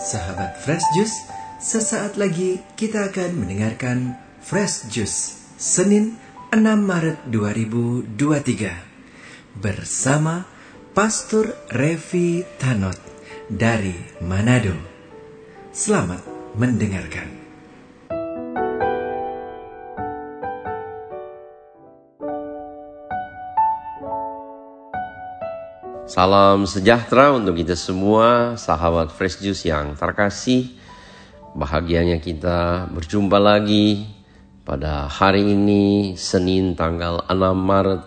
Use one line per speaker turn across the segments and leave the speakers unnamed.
Sahabat Fresh Juice, sesaat lagi kita akan mendengarkan Fresh Juice Senin 6 Maret 2023 bersama Pastor Revi Tanot dari Manado. Selamat mendengarkan.
Salam sejahtera untuk kita semua, sahabat Fresh Juice yang terkasih. Bahagianya kita berjumpa lagi pada hari ini, Senin tanggal 6 Maret.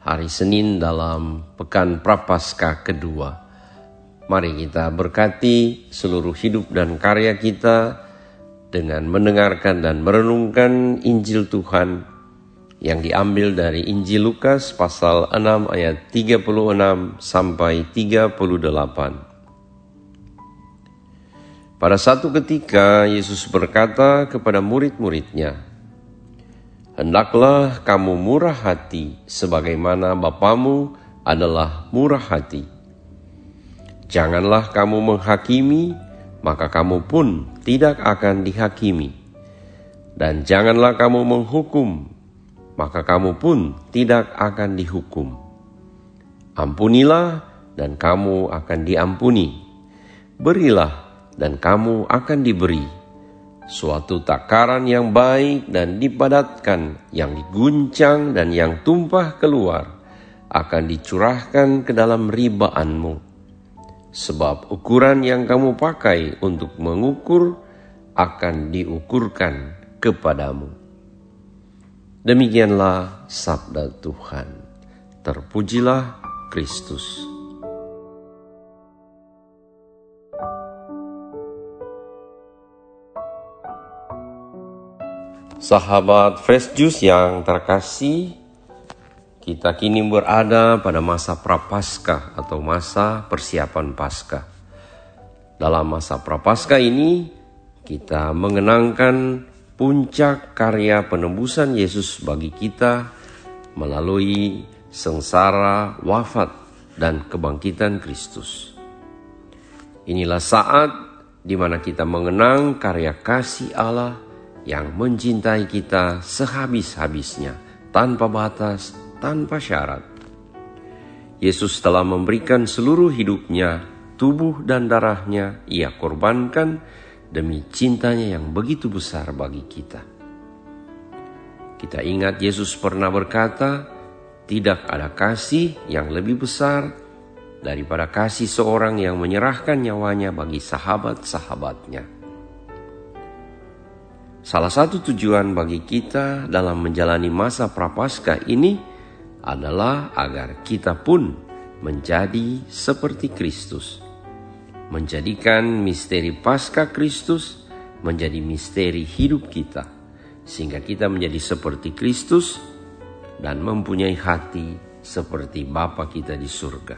Hari Senin dalam Pekan Prapaskah kedua. Mari kita berkati seluruh hidup dan karya kita dengan mendengarkan dan merenungkan Injil Tuhan yang diambil dari Injil Lukas pasal 6 ayat 36 sampai 38. Pada satu ketika Yesus berkata kepada murid-muridnya, Hendaklah kamu murah hati sebagaimana Bapamu adalah murah hati. Janganlah kamu menghakimi, maka kamu pun tidak akan dihakimi. Dan janganlah kamu menghukum, maka kamu pun tidak akan dihukum. Ampunilah, dan kamu akan diampuni. Berilah, dan kamu akan diberi. Suatu takaran yang baik dan dipadatkan, yang diguncang dan yang tumpah keluar, akan dicurahkan ke dalam ribaanmu. Sebab ukuran yang kamu pakai untuk mengukur akan diukurkan kepadamu. Demikianlah sabda Tuhan. Terpujilah Kristus. Sahabat Fresh Juice yang terkasih, kita kini berada pada masa prapaskah atau masa persiapan Paskah. Dalam masa prapaskah ini, kita mengenangkan puncak karya penebusan Yesus bagi kita melalui sengsara, wafat, dan kebangkitan Kristus. Inilah saat di mana kita mengenang karya kasih Allah yang mencintai kita sehabis-habisnya, tanpa batas, tanpa syarat. Yesus telah memberikan seluruh hidupnya, tubuh dan darahnya ia korbankan demi cintanya yang begitu besar bagi kita. Kita ingat Yesus pernah berkata, tidak ada kasih yang lebih besar daripada kasih seorang yang menyerahkan nyawanya bagi sahabat-sahabatnya. Salah satu tujuan bagi kita dalam menjalani masa prapaskah ini adalah agar kita pun menjadi seperti Kristus. Menjadikan misteri Paskah Kristus menjadi misteri hidup kita. Sehingga kita menjadi seperti Kristus dan mempunyai hati seperti Bapa kita di surga.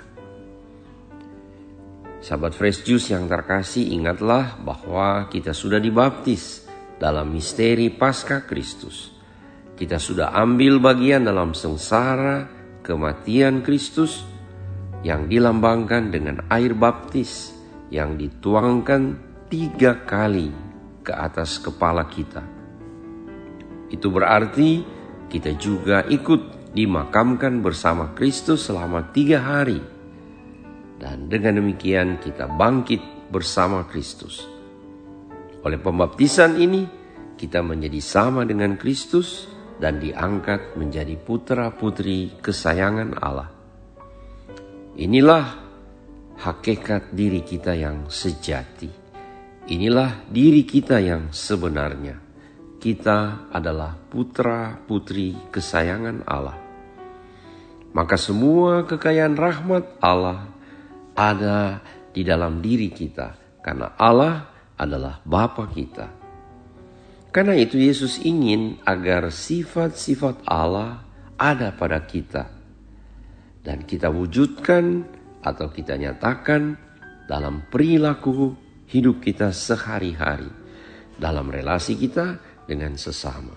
Sahabat Fresh Juice yang terkasih, ingatlah bahwa kita sudah dibaptis dalam misteri Paskah Kristus. Kita sudah ambil bagian dalam sengsara kematian Kristus yang dilambangkan dengan air baptis yang dituangkan tiga kali ke atas kepala kita. Itu berarti kita juga ikut dimakamkan bersama Kristus selama tiga hari. Dan dengan demikian kita bangkit bersama Kristus. Oleh pembaptisan ini, kita menjadi sama dengan Kristus dan diangkat menjadi putra-putri kesayangan Allah. Inilah hakikat diri kita yang sejati. Inilah diri kita yang sebenarnya. Kita adalah putra-putri kesayangan Allah. Maka semua kekayaan rahmat Allah ada di dalam diri kita karena Allah adalah Bapa kita. Karena itu Yesus ingin agar sifat-sifat Allah ada pada kita. Dan kita wujudkan atau kita nyatakan dalam perilaku hidup kita sehari-hari. Dalam relasi kita dengan sesama.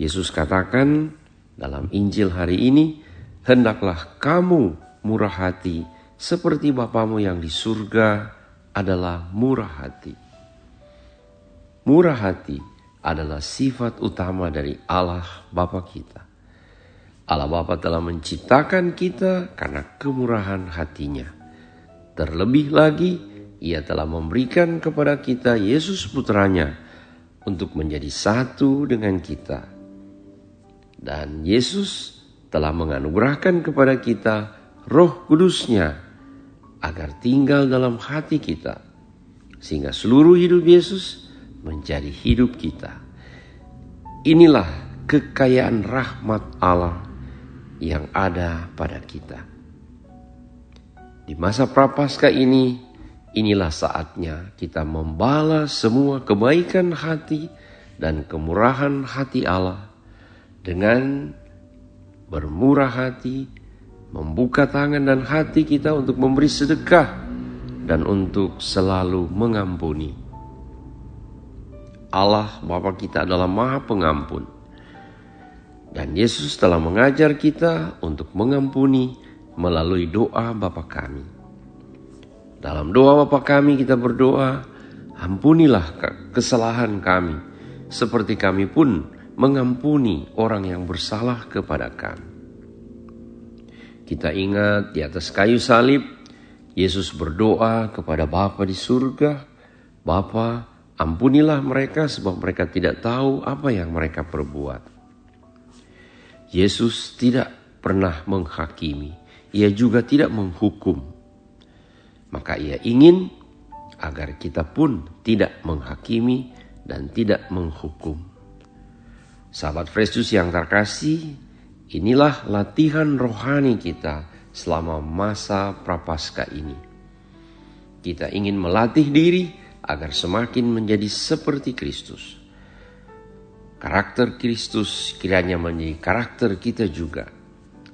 Yesus katakan dalam Injil hari ini, Hendaklah kamu murah hati seperti Bapamu yang di surga adalah murah hati. Murah hati adalah sifat utama dari Allah Bapa kita. Allah Bapa telah menciptakan kita karena kemurahan hatinya. Terlebih lagi, ia telah memberikan kepada kita Yesus putranya untuk menjadi satu dengan kita. Dan Yesus telah menganugerahkan kepada kita roh kudusnya agar tinggal dalam hati kita. Sehingga seluruh hidup Yesus menjadi hidup kita. Inilah kekayaan rahmat Allah yang ada pada kita. Di masa prapaskah ini, inilah saatnya kita membalas semua kebaikan hati dan kemurahan hati Allah dengan bermurah hati, membuka tangan dan hati kita untuk memberi sedekah dan untuk selalu mengampuni. Allah Bapa kita adalah Maha Pengampun dan Yesus telah mengajar kita untuk mengampuni melalui doa Bapa kami. Dalam doa Bapa kami kita berdoa, ampunilah kesalahan kami, seperti kami pun mengampuni orang yang bersalah kepada kami. Kita ingat di atas kayu salib, Yesus berdoa kepada Bapa di surga, Bapa ampunilah mereka sebab mereka tidak tahu apa yang mereka perbuat. Yesus tidak pernah menghakimi, ia juga tidak menghukum. Maka ia ingin agar kita pun tidak menghakimi dan tidak menghukum. Sahabat Kristus yang terkasih, inilah latihan rohani kita selama masa prapaskah ini. Kita ingin melatih diri agar semakin menjadi seperti Kristus. Karakter Kristus kiranya menjadi karakter kita juga.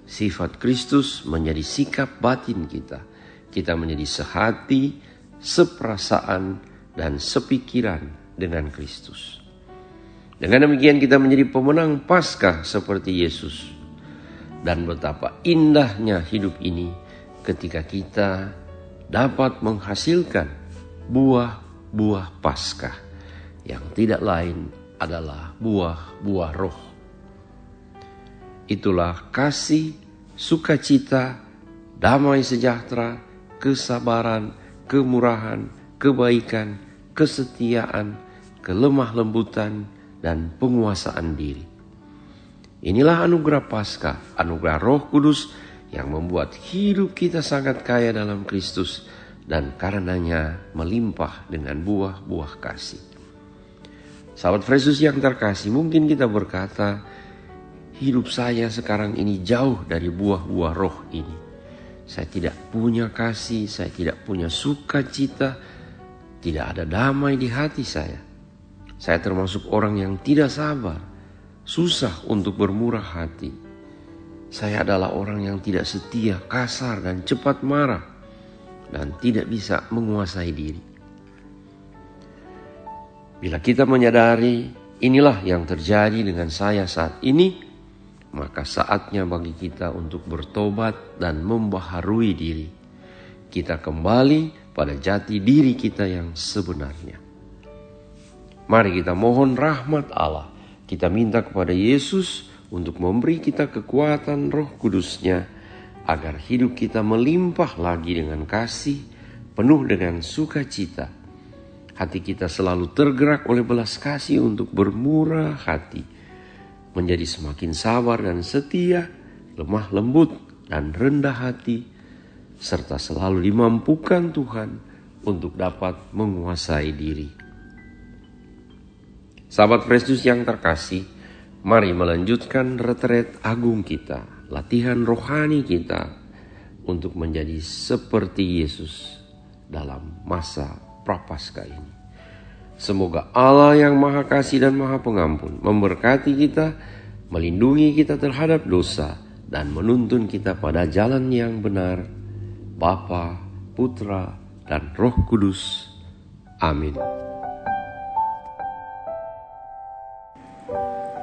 Sifat Kristus menjadi sikap batin kita. Kita menjadi sehati, seperasaan, dan sepikiran dengan Kristus. Dengan demikian kita menjadi pemenang Paskah seperti Yesus. Dan betapa indahnya hidup ini ketika kita dapat menghasilkan buah-buah Paskah yang tidak lain adalah buah-buah roh. Itulah kasih, sukacita, damai sejahtera, kesabaran, kemurahan, kebaikan, kesetiaan, kelemah lembutan, dan penguasaan diri. Inilah anugerah Paskah, anugerah Roh Kudus yang membuat hidup kita sangat kaya dalam Kristus dan karenanya melimpah dengan buah-buah kasih. Sahabat Yesus yang terkasih, mungkin kita berkata, hidup saya sekarang ini jauh dari buah-buah roh ini. Saya tidak punya kasih, saya tidak punya sukacita, tidak ada damai di hati saya. Saya termasuk orang yang tidak sabar, susah untuk bermurah hati. Saya adalah orang yang tidak setia, kasar, dan cepat marah, dan tidak bisa menguasai diri. Bila kita menyadari inilah yang terjadi dengan saya saat ini, maka saatnya bagi kita untuk bertobat dan membaharui diri. Kita kembali pada jati diri kita yang sebenarnya. Mari kita mohon rahmat Allah. Kita minta kepada Yesus untuk memberi kita kekuatan roh kudusnya agar hidup kita melimpah lagi dengan kasih, penuh dengan sukacita, hati kita selalu tergerak oleh belas kasih untuk bermurah hati, menjadi semakin sabar dan setia, lemah lembut dan rendah hati, serta selalu dimampukan Tuhan untuk dapat menguasai diri. Sahabat Kristus yang terkasih, mari melanjutkan retret agung kita, latihan rohani kita untuk menjadi seperti Yesus dalam masa prapaskah ini. Semoga Allah yang Maha Kasih dan Maha Pengampun memberkati kita, melindungi kita terhadap dosa, dan menuntun kita pada jalan yang benar. Bapa, Putra, dan Roh Kudus. Amin.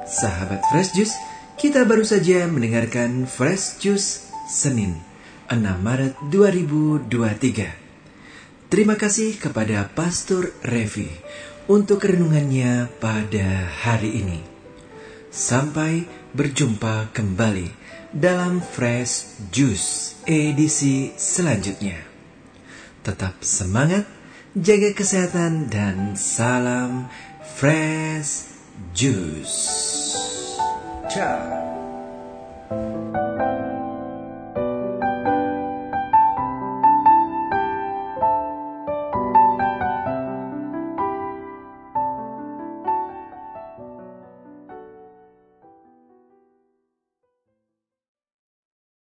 Sahabat Fresh Juice, kita baru saja mendengarkan Fresh Juice Senin 6 Maret 2023. Terima kasih kepada Pastor Revi untuk renungannya pada hari ini. Sampai berjumpa kembali dalam Fresh Juice edisi selanjutnya. Tetap semangat, jaga kesehatan, dan salam Fresh Juice. Ciao.